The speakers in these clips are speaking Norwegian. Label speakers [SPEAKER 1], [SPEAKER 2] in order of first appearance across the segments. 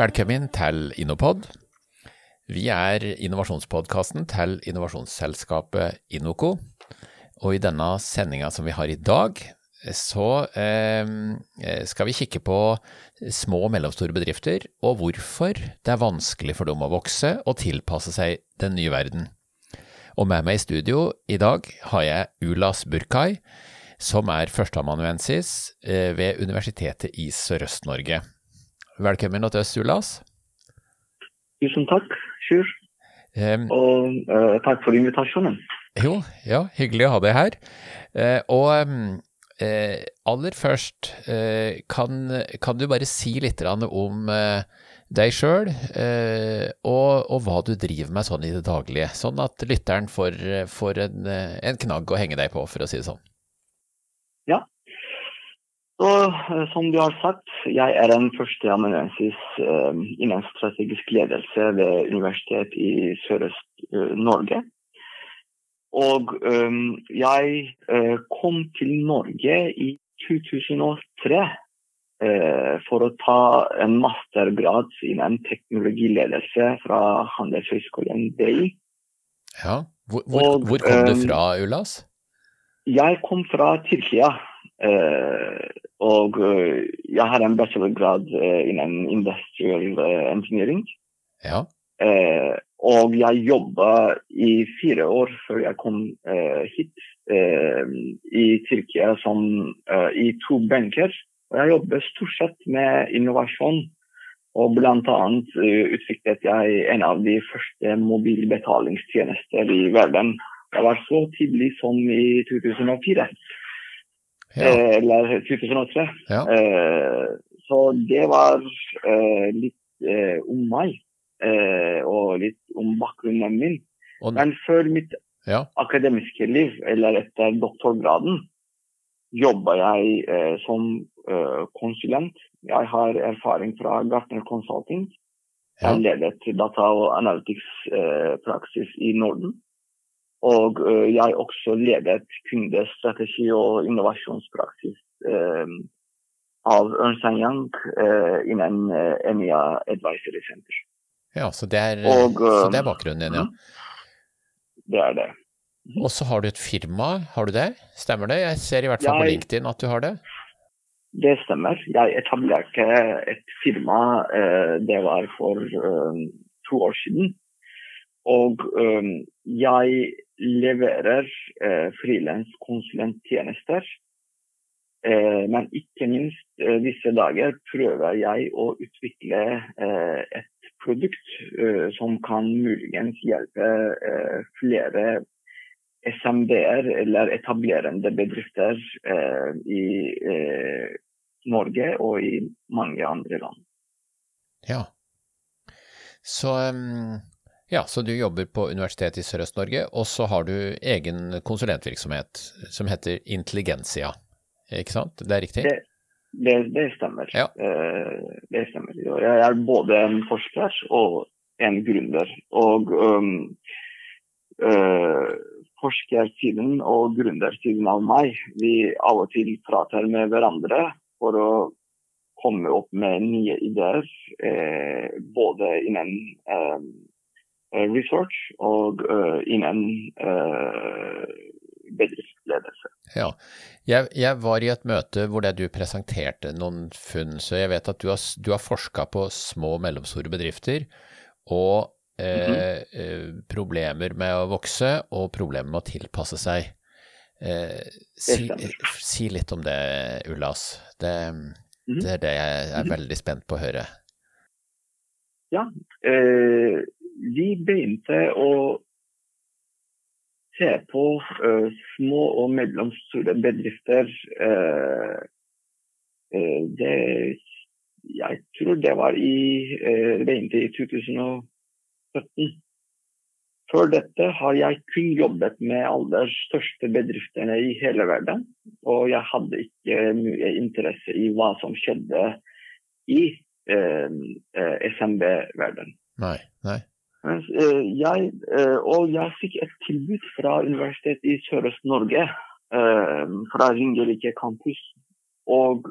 [SPEAKER 1] Velkommen til Innopod. Vi er innovasjonspodkasten til innovasjonsselskapet Inoco. Og i denne sendinga som vi har i dag, så eh, skal vi kikke på små og mellomstore bedrifter, og hvorfor det er vanskelig for dem å vokse og tilpasse seg den nye verden. Og med meg i studio i dag har jeg Ulas Burkai, som er førsteamanuensis eh, ved Universitetet i Sørøst-Norge. Velkommen til oss, Ulas.
[SPEAKER 2] Tusen takk, Sjur. Um, og uh, takk for invitasjonen.
[SPEAKER 1] Jo, ja, hyggelig å ha deg her. Uh, og um, uh, aller først, kan, kan, du bare si litt om deg sjøl, og, og, hva du driver med sånn i det daglige? Sånn at lytteren får, får en, en knagg å henge deg på, for å si det sånn.
[SPEAKER 2] Ja, så, eh, som du har sagt, jeg er en førsteamanuensis eh, innen strategisk ledelse ved Universitetet i Sørøst-Norge. Og eh, jeg eh, kom til Norge i 2003 uh, for å ta en mastergrad innen teknologiledelse fra Handelshøyskolen BI.
[SPEAKER 1] Ja, hvor, hvor, hvor kom du fra, Ullas?
[SPEAKER 2] Jeg kom fra Tyrkia. Uh, og uh, jeg har en bachelorgrad uh, innen industrial engineering.
[SPEAKER 1] Ja.
[SPEAKER 2] og jeg jobba i fire år før jeg kom hit i Tyrkia som i to benker. Og jeg jobber stort sett med innovasjon. Og bl.a. Uh, utviklet jeg en av de første mobilbetalingstjenester i verden. Jeg var så tidlig som i 2004 ja. Eh, eller 2003. Ja. Eh, så det var eh, litt om meg, og litt om bakgrunnen min. Og... Men før mitt ja. akademiske liv, eller etter doktorgraden, jobba jeg eh, som eh, konsulent. Jeg har erfaring fra Gartner Consulting. Ja. Jeg ledet data- og analytics-praksis eh, i Norden. Og uh, jeg også ledet kundestrategi og innovasjonspraksis uh, av Ernst Young uh, innen EMEA Advisory Center.
[SPEAKER 1] Ja, så det, er, og, så det er bakgrunnen din, ja?
[SPEAKER 2] Mm. Det er det.
[SPEAKER 1] Og så har du et firma, har du det? Stemmer det? Jeg ser i hvert fall jeg, på LinkedIn at du har det?
[SPEAKER 2] Det stemmer. Jeg etablerte et firma, det var for to år siden. Og jeg leverer eh, frilanskonsulenttjenester. Eh, men ikke minst eh, disse dager prøver jeg å utvikle eh, et produkt eh, som kan muligens hjelpe eh, flere SMB-er eller etablerende bedrifter i Norge og i mange andre land.
[SPEAKER 1] Ja, så um ja, så du jobber på Universitetet i Sørøst-Norge, og så har du egen konsulentvirksomhet som heter Intelligensia, ikke sant? Det er riktig?
[SPEAKER 2] Det, det, det stemmer. Ja. Uh, det stemmer. Jeg er både en forsker og en gründer. Og um, uh, forskersiden og gründersiden av meg, vi av og til prater med hverandre for å komme opp med nye ideer, eh, både innen eh, Eh, research og uh, innen uh, bedriftsledelse.
[SPEAKER 1] Ja, jeg, jeg, var i et møte hvor du presenterte noen funn, så jeg vet at du har, du har forska på små og mellomstore bedrifter og eh, mm -hmm. problemer med å vokse og problemer med å tilpasse seg. Eh, si, si, litt om det, Ullas. Det, mm -hmm. det, er det jeg er mhm. veldig spent på å høre.
[SPEAKER 2] Ja, eh, vi begynte å se på uh, små og mellomstore bedrifter. Uh, uh, det, jeg tror det var i, begynte i 2017. Før dette har jeg kun jobbet med alle de største bedriftene i hele verden. Og jeg hadde ikke mye interesse i hva som skjedde i SMB-verden.
[SPEAKER 1] Nei, nei.
[SPEAKER 2] Eh, jeg, eh, og jeg fikk et tilbud fra Universitetet i Sørøst-Norge, eh, fra Ringerike campus. Og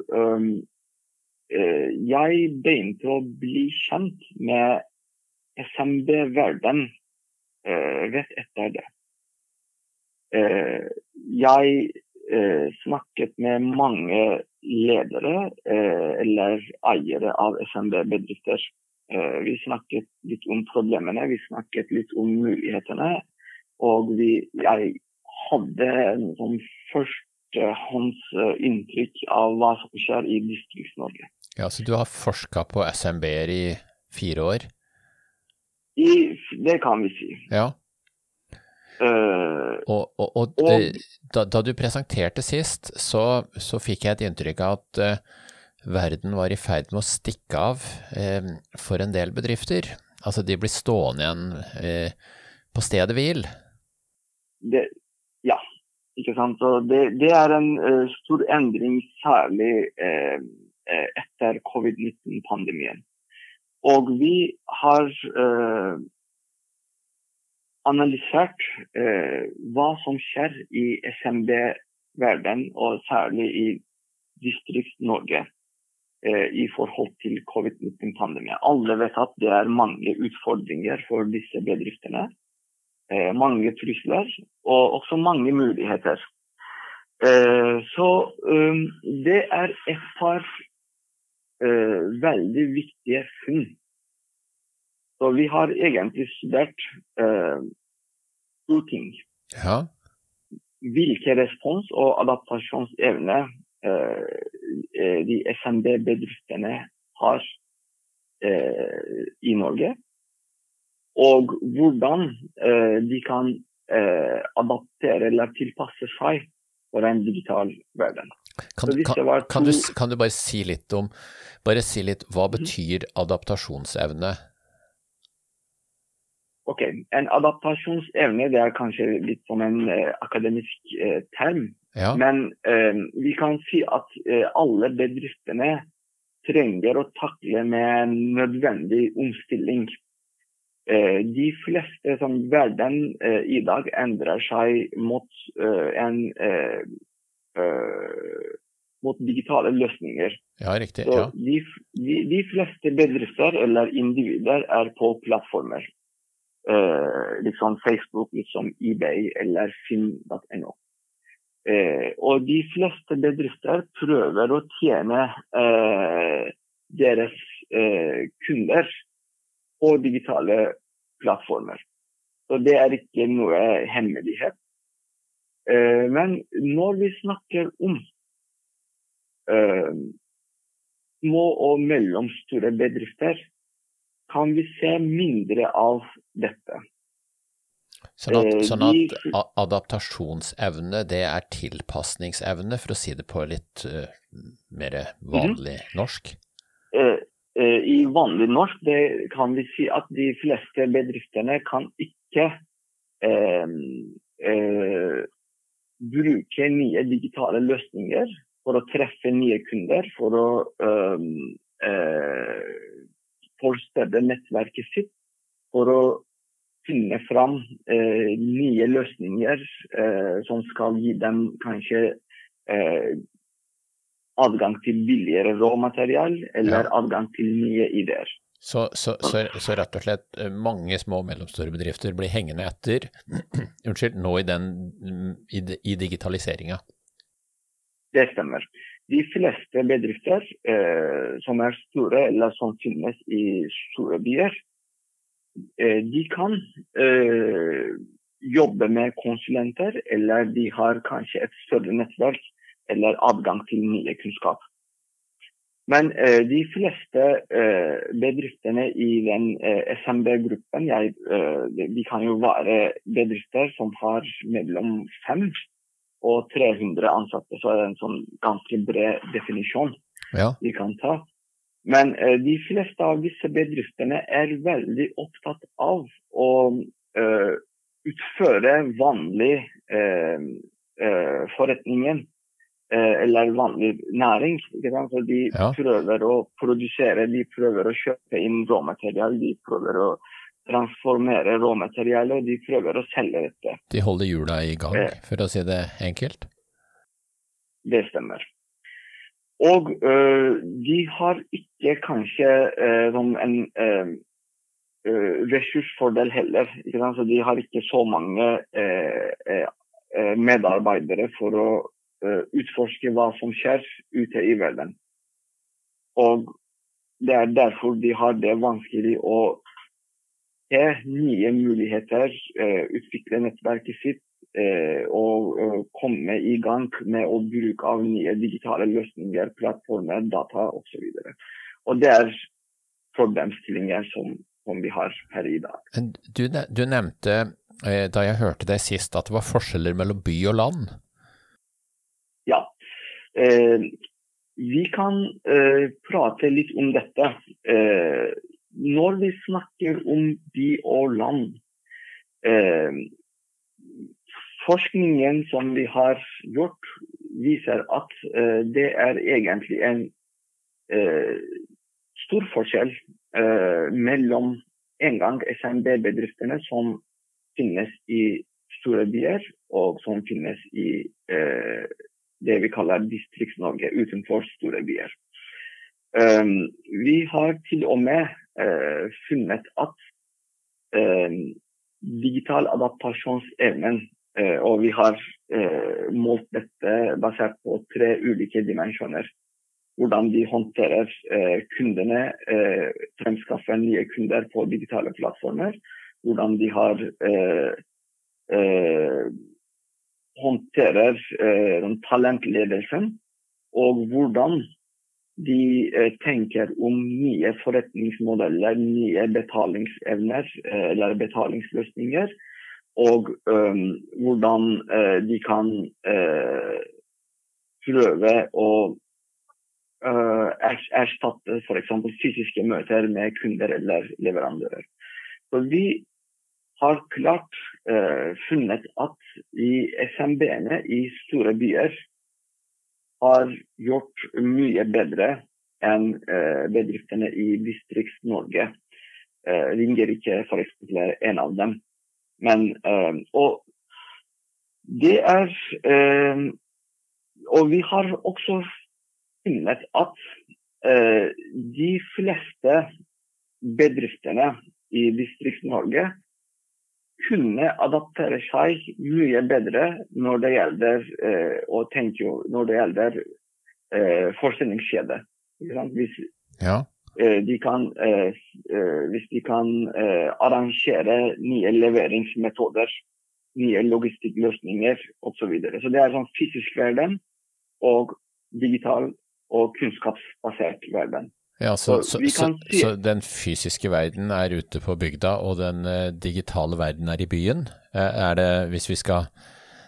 [SPEAKER 2] jeg begynte å bli kjent med SMB-verden rett etter det. jeg snakket med mange ledere eller eiere av SMB-bedrifter. Vi snakket litt om problemene, vi snakket litt om mulighetene. Og vi, jeg hadde en sånn førstehåndsinntrykk av hva som skjer i Distrikts-Norge.
[SPEAKER 1] Ja, Så du har forska på SMB-er i fire år?
[SPEAKER 2] I, det kan vi si.
[SPEAKER 1] Ja. Uh, og, og, og, og eh, da, da, du presenterte sist, så, så, fikk jeg et inntrykk av at uh, verden var i ferd med å stikke av eh, for en del bedrifter. Altså de blir stående igjen på stedet hvil.
[SPEAKER 2] Det, ja, ikke sant. Det, det er en uh, stor endring, særlig uh, etter covid-19-pandemien. Og vi har uh, analysert hva som skjer i SMB-verden, og særlig i Distrikts-Norge i forhold til covid-19-pandemien. Alle vet at det er mange utfordringer for disse bedriftene. Eh, mange trusler og også mange muligheter. Eh, så det er et par eh, veldig viktige funn. Så vi har egentlig studert to ting.
[SPEAKER 1] Ja.
[SPEAKER 2] Hvilke respons- og adaptasjonsevne de SMB-bedriftene har i Norge og hvordan eh, de kan eh, adaptere eller tilpasse seg for en digital verden.
[SPEAKER 1] Kan, kan, kan, du, kan, du, bare si litt om bare si litt, Hva mhm. betyr adaptasjonsevne?
[SPEAKER 2] Ok, En adaptasjonsevne det er kanskje litt som en eh, akademisk eh, term.
[SPEAKER 1] Ja.
[SPEAKER 2] Men eh, vi kan si at eh, alle bedriftene trenger å takle med en nødvendig omstilling. Eh, de fleste som verden eh, i dag endrer seg mot eh, en mot digitale løsninger.
[SPEAKER 1] Ja, riktig. Ja.
[SPEAKER 2] De, de, de, fleste bedrifter eller individer er på plattformer. Eh, liksom Facebook, liksom eBay eller Finn.no. Eh, og de fleste bedrifter prøver å tjene eh, deres kunder på digitale plattformer. Så det er ikke noe hemmelighet. Eh, men når vi snakker om eh, små og mellomstore bedrifter, kan vi se mindre av dette.
[SPEAKER 1] Sånn at, eh, sånn at adaptasjonsevne, det er tilpasningsevne, for å si det på litt uh, mer vanlig -hmm. norsk?
[SPEAKER 2] Uh, uh, I vanlig norsk det kan vi si at de fleste bedriftene kan ikke eh, eh, bruke nye digitale løsninger for å treffe nye kunder, for å eh, eh forstørre nettverket sitt, for å finne fram eh, nye løsninger som skal gi dem kanskje adgang til billigere råmaterial eller ja. adgang til nye ideer.
[SPEAKER 1] Så, så, så, så, rett og slett eh, mange små og mellomstore bedrifter blir hengende etter unnskyld, nå i, den, i, i digitaliseringa?
[SPEAKER 2] Det stemmer. De fleste bedrifter eh, som er store eller som finnes i store byer, eh, de kan eh, jobbe med konsulenter, eller de har kanskje et større nettverk eller adgang til mye kunnskap. Men eh, de fleste eh, bedriftene i den eh, SMB-gruppen, de kan jo være bedrifter som har mellom 5 og 300 ansatte. Så er det en sånn ganske bred definisjon
[SPEAKER 1] ja.
[SPEAKER 2] vi kan ta. Men eh, de fleste av disse bedriftene er veldig opptatt av å eh, utføre vanlig forretningen Eh, eller vanlig næring. Så de ja. prøver å produsere, de prøver å kjøpe inn råmateriale. De prøver å transformere råmateriale, og de prøver å selge dette.
[SPEAKER 1] De holder hjula i gang, eh. for å si det enkelt?
[SPEAKER 2] Det stemmer. Og de har ikke kanskje som en ressursfordel heller. Så de har ikke så mange medarbeidere for å utforske hva som skjer ute i verden. Og det er derfor de har det vanskelig å se nye muligheter, uh, utvikle nettverket sitt uh, og uh, komme i gang med å bruke av nye digitale løsninger, plattformer, data osv. Det er problemstillinger som, som, vi har her i dag.
[SPEAKER 1] Du, du nevnte da jeg hørte deg sist at det var forskjeller mellom by og land?
[SPEAKER 2] Ja. Eh, vi kan eh, prate litt om dette. Eh, når vi snakker om by og land eh, Forskningen som vi har gjort, viser at eh, det er egentlig en eh, stor forskjell eh, mellom en gang SMB-bedriftene som finnes i store byer, og som finnes i det vi kaller Distrikts-Norge utenfor store byer. Um, vi har til og med uh, funnet at uh, digital adaptasjonsevnen uh, Og vi har målt dette basert på tre ulike dimensjoner. Hvordan de håndterer kundene, fremskaffer nye kunder på digitale plattformer. Hvordan de har håndterer eh, talentledelsen, og hvordan de eh, tenker om nye forretningsmodeller, nye betalingsevner eh, eller betalingsløsninger. Og um, hvordan uh, de kan uh, prøve å uh, erstatte f.eks. fysiske møter med kunder eller leverandører. Så vi har klart funnet at i SMB-ene i store byer har gjort mye bedre enn uh, bedriftene i Distrikts-Norge. Uh, ringer ikke f.eks. en av dem. Men Og det er Og vi har også funnet at de fleste bedriftene i Distrikts-Norge kunne adaptere seg mye bedre når det gjelder eh, tenke når det gjelder eh, forsyningskjede. Hvis,
[SPEAKER 1] ja.
[SPEAKER 2] eh, de kan, eh, eh, hvis de kan eh, arrangere nye leveringsmetoder, nye logistikkløsninger osv. Så, videre. så det er sånn fysisk verden og digital og kunnskapsbasert verden.
[SPEAKER 1] Ja, så, så, så, så, den fysiske verden er ute på bygda, og den uh, digitale verden er i byen? Uh, er det, hvis vi skal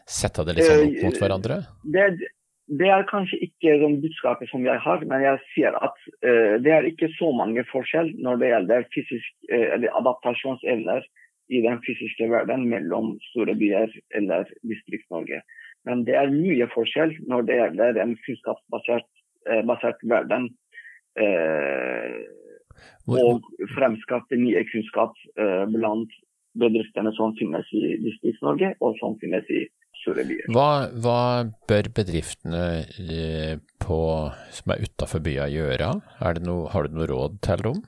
[SPEAKER 1] sette det litt sånn opp mot hverandre?
[SPEAKER 2] Det, det er kanskje ikke sånn budskapet som jeg har, men jeg sier at uh, det er ikke så mange forskjell når det gjelder fysisk, adaptasjonsevner i den fysiske verden mellom store byer eller Distrikts-Norge. Men det er mye forskjell når det gjelder en kunnskapsbasert verden Eh, og fremskaffe nye kunnskap eh, blant bedriftene som finnes i Distrikts-Norge og som finnes i store byer.
[SPEAKER 1] Hva, hva bør bedriftene eh, på, som er utafor byen gjøre? Noe, har du noe råd til dem?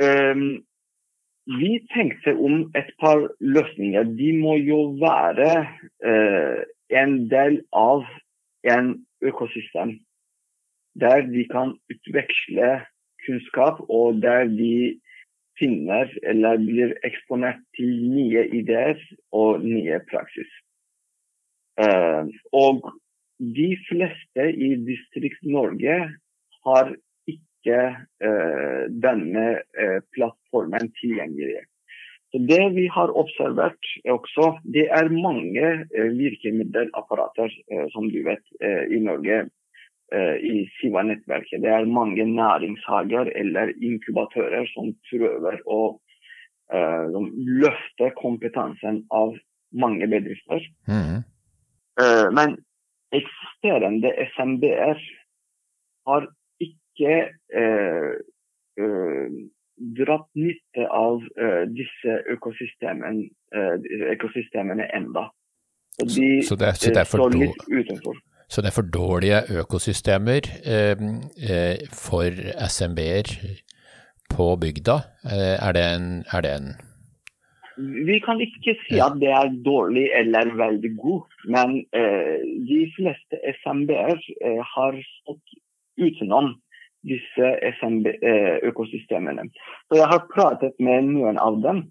[SPEAKER 2] Um, vi tenkte om et par løsninger. De må jo være uh, en del av en økosystem der de kan utveksle kunnskap, og der de finner eller blir eksponert til nye ideer og nye praksis. Uh, og de fleste i Distrikts-Norge har ikke uh, denne uh, plattformen tilgjengelig. Så Det vi har observert også, det er mange virkemiddelapparater, som du vet, i Norge Eh, i Siva-nettverket. Det er mange næringshager eller inkubatører som prøver å uh, løfte kompetansen av mange bedrifter. Mm. Uh, men eksisterende SMB-er har ikke uh, dratt nytte av disse økosystemene, økosystemene enda.
[SPEAKER 1] Og de, så så det for, står litt utenfor. Så det er for dårlige økosystemer eh, eh, for SMB-er på bygda. Eh, er det en, er det en
[SPEAKER 2] vi kan ikke si at det er dårlig eller veldig god, men eh, de fleste SMB-er eh, har stått utenom disse SMB-økosystemene. Eh, Så jeg har pratet med noen av dem,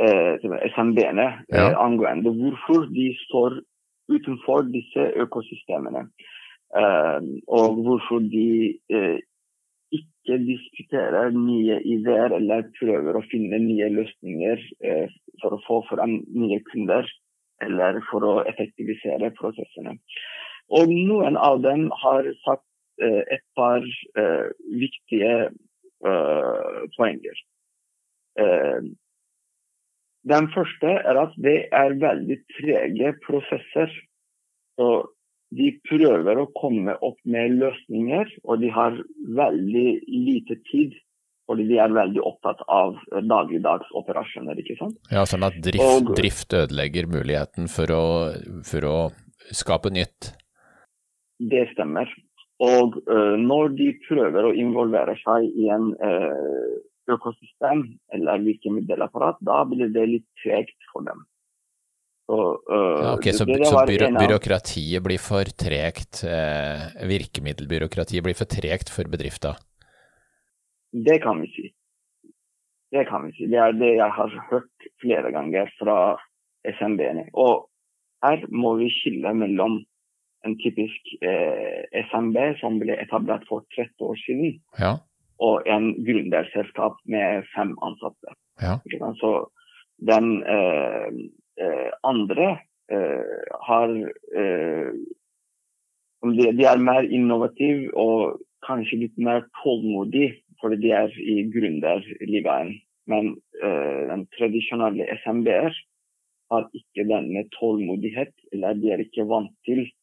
[SPEAKER 2] eh, SMB-ene, ja. angående hvorfor de står utenfor disse økosystemene. Uh, og hvorfor de ikke diskuterer nye ideer eller prøver å finne nye løsninger uh, for å få fram nye kunder eller for å effektivisere prosessene. Og noen av dem har sagt et par viktige poenger. Den første er at det er veldig trege prosesser. Så de prøver å komme opp med løsninger, og de har veldig lite tid. Fordi de er veldig opptatt av dagligdags operasjoner. ikke sant?
[SPEAKER 1] Ja, Sånn at drift, og, drift ødelegger muligheten for å, for å, skape nytt?
[SPEAKER 2] Det stemmer. Og uh, når de prøver å involvere seg i en uh, økosystem eller virkemiddelapparat, da blir det litt tregt for dem.
[SPEAKER 1] Så, øh, ja, okay, så, det, det så byro, byråkratiet blir for tregt, eh, virkemiddelbyråkratiet blir for tregt for bedrifter?
[SPEAKER 2] Det kan vi si. Det kan vi si. Det er det jeg har hørt flere ganger fra SMB-ene. Og her må vi skille mellom en typisk eh, SMB som ble etablert for 30 år siden,
[SPEAKER 1] ja.
[SPEAKER 2] Og en gründerselskap med fem ansatte.
[SPEAKER 1] Ja.
[SPEAKER 2] Så den eh, Eh, andre eh, har eh, de, de, er mer innovative og kanskje litt mer tålmodige, fordi de er i gründerlivet. Men den tradisjonelle SMB-er har ikke denne tålmodighet, eller de er ikke vant til eh,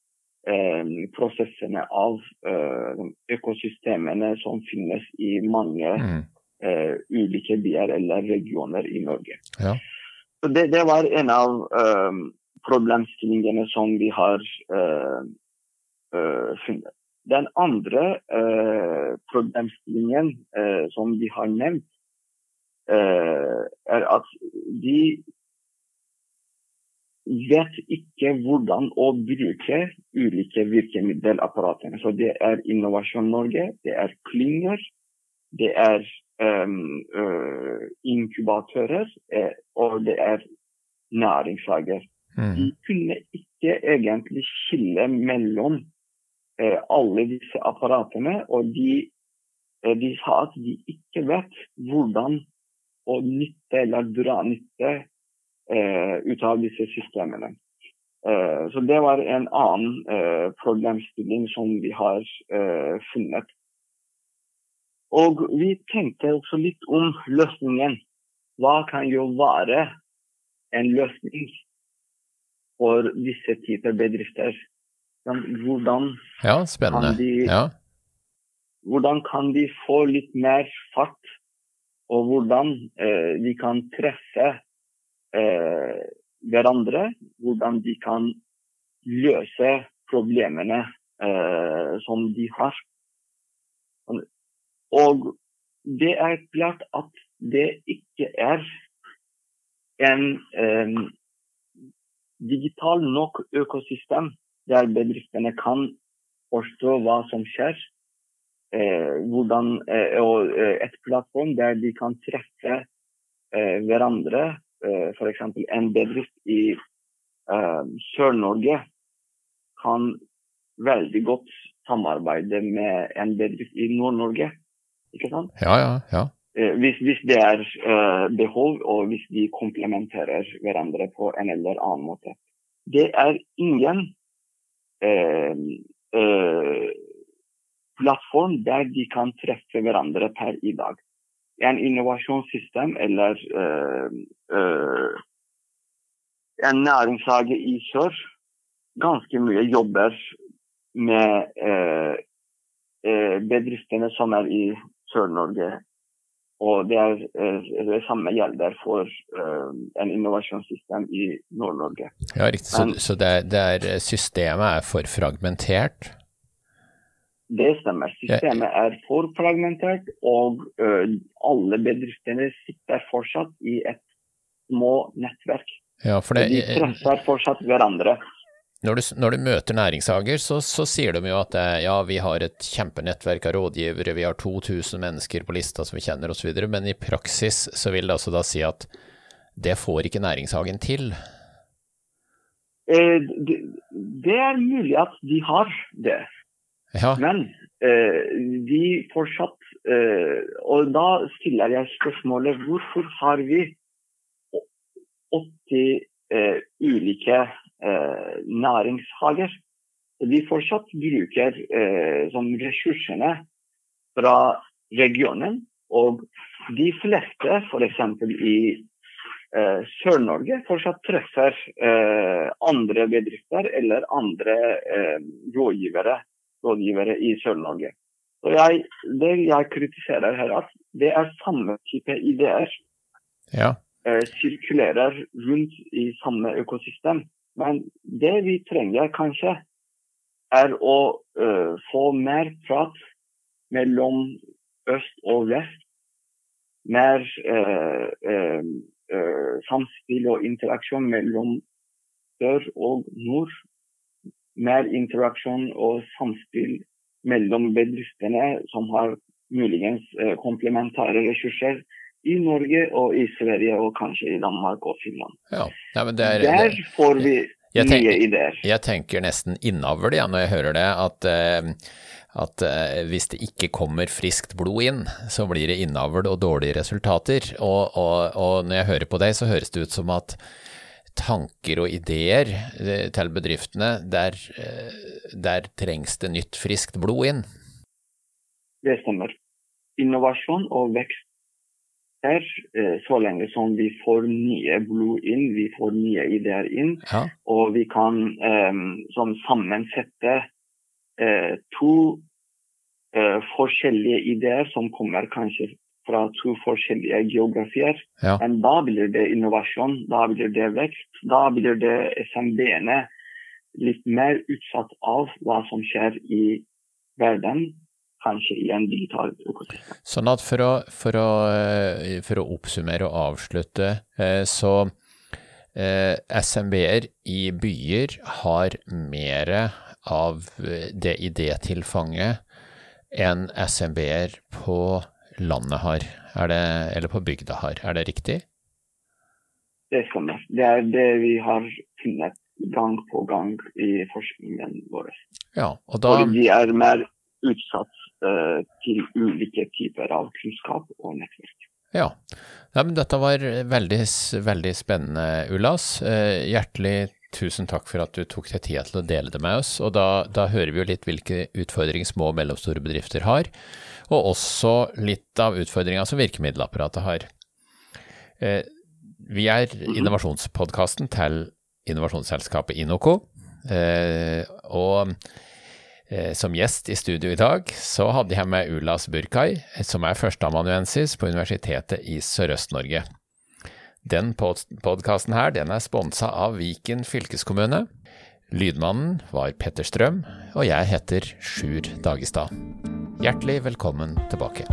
[SPEAKER 2] prosessene av eh, økosystemene som finnes i mange mm. eh, ulike byer eller regioner i Norge.
[SPEAKER 1] Ja.
[SPEAKER 2] Så det, det, var en av problemstillingene som vi har funnet. Den andre problemstillingen som vi har nevnt, er at de vet ikke hvordan å bruke ulike virkemiddelapparater. Så det er Innovasjon Norge, det er klynger, det er um, uh, inkubatører, uh, og det er næringshager. Mm. De kunne ikke egentlig skille mellom uh, alle disse apparatene, og de, de, sa at de ikke vet hvordan å nytte eller dra nytte ut av disse systemene. så det var en annen problemstilling som vi har funnet. Og vi tenkte også litt om løsningen. Hva kan jo være en løsning for disse typer bedrifter? Hvordan,
[SPEAKER 1] ja, spennende. Kan de, ja.
[SPEAKER 2] hvordan kan de få litt mer fart? Og hvordan eh, de kan treffe eh, hverandre? Hvordan de kan løse problemene eh, som de har. Og det er klart at det ikke er en eh, digital nok økosystem der bedriftene kan forstå hva som skjer. Eh, hvordan, eh, og eh, et plattform der de kan treffe eh, hverandre. Eh, F.eks. en bedrift i eh, Sør-Norge kan veldig godt samarbeide med en bedrift i Nord-Norge. Ikke sant?
[SPEAKER 1] Ja, ja, ja.
[SPEAKER 2] Eh, hvis, hvis, det er behov, og hvis de komplementerer hverandre på en eller annen måte. Det er ingen uh, uh, plattform der de kan treffe hverandre per i dag. En innovasjonssystem eller en næringshage i sør ganske mye jobber med bedriftene som er i Sør-Norge. Og det, er, det samme gjelder for en innovasjonssystem i Nord-Norge.
[SPEAKER 1] Ja, riktig. Så, så det, det er, systemet er for fragmentert?
[SPEAKER 2] Det stemmer. Systemet er for fragmentert, og alle bedriftene sitter fortsatt i et små nettverk.
[SPEAKER 1] Ja, det,
[SPEAKER 2] de presser fortsatt hverandre.
[SPEAKER 1] Når du, når du møter næringshager, så, så, sier de jo at ja, vi har et kjempenettverk av rådgivere, vi har 2000 mennesker på lista som vi kjenner osv., men i praksis så vil det altså da si at det får ikke næringshagen til?
[SPEAKER 2] Eh, det, det, er mulig at de har det,
[SPEAKER 1] ja.
[SPEAKER 2] men eh, de fortsatt eh, Og da stiller jeg spørsmålet hvorfor har vi 80 eh, ulike næringshager. Vi fortsatt bruker som ressursene fra regionen. Og de fleste, f.eks. i Sør-Norge, fortsatt treffer andre bedrifter eller andre rådgivere, rådgivere i Sør-Norge. Jeg, det jeg kritiserer her, at det er samme type ideer.
[SPEAKER 1] Ja
[SPEAKER 2] eh, sirkulerer rundt i samme økosystem. Men det vi trenger kanskje, er å eh, få mer prat mellom øst og vest. Mer eh, eh, eh, samspill og interaksjon mellom sør og nord. Mer interaksjon og samspill mellom bedriftene som har muligens eh, komplementære ressurser i Norge og i Sverige og kanskje i Danmark og Finland.
[SPEAKER 1] Ja, ja men det er,
[SPEAKER 2] Der får vi
[SPEAKER 1] tenker,
[SPEAKER 2] nye ideer.
[SPEAKER 1] Jeg tenker nesten innavl ja, når jeg hører det, at, eh, at eh, hvis det ikke kommer friskt blod inn, så blir det innavl og dårlige resultater. Og, og, og når jeg hører på deg, så høres det ut som at tanker og ideer eh, til bedriftene, der, der trengs det nytt, friskt blod inn.
[SPEAKER 2] Det stemmer. Innovasjon og vekst her, eh, så lenge som vi får nye blod inn, vi får nye ideer inn.
[SPEAKER 1] Ja.
[SPEAKER 2] Og vi kan um, sammensette to forskjellige ideer som kommer kanskje fra to forskjellige geografier.
[SPEAKER 1] Ja.
[SPEAKER 2] Men da blir det innovasjon, da blir det vekst. Da blir det SMB-ene litt mer utsatt av hva som skjer i verden kanskje i en digital økosystem.
[SPEAKER 1] Sånn at for å, for å, eh, for å oppsummere og avslutte, eh, så eh, SMB-er i byer har mer av det idétilfanget enn SMB-er på landet har, det, eller på bygda har. Er det riktig?
[SPEAKER 2] Det stemmer. Det er det vi har funnet gang på gang i forskningen vår.
[SPEAKER 1] Ja, og da...
[SPEAKER 2] Fordi de er mer utsatt uh, til ulike typer av kunnskap og nettverk.
[SPEAKER 1] Ja, ja men dette var veldig, veldig spennende, Ullas. Uh, hjertelig tusen takk for at du tok deg tida til å dele det med oss. Og da, da hører vi jo litt hvilke utfordringer små og mellomstore bedrifter har, og også litt av utfordringa som virkemiddelapparatet har. Uh, vi er mhm. innovasjonspodkasten til innovasjonsselskapet Inoco. og Eh, som gjest i studio i dag så hadde jeg med Ulas Burkai, som er førsteamanuensis på Universitetet i Sørøst-Norge. Den podkasten her den er sponsa av Viken fylkeskommune. Lydmannen var Petter Strøm, og jeg heter Sjur Dagestad. Hjertelig velkommen tilbake.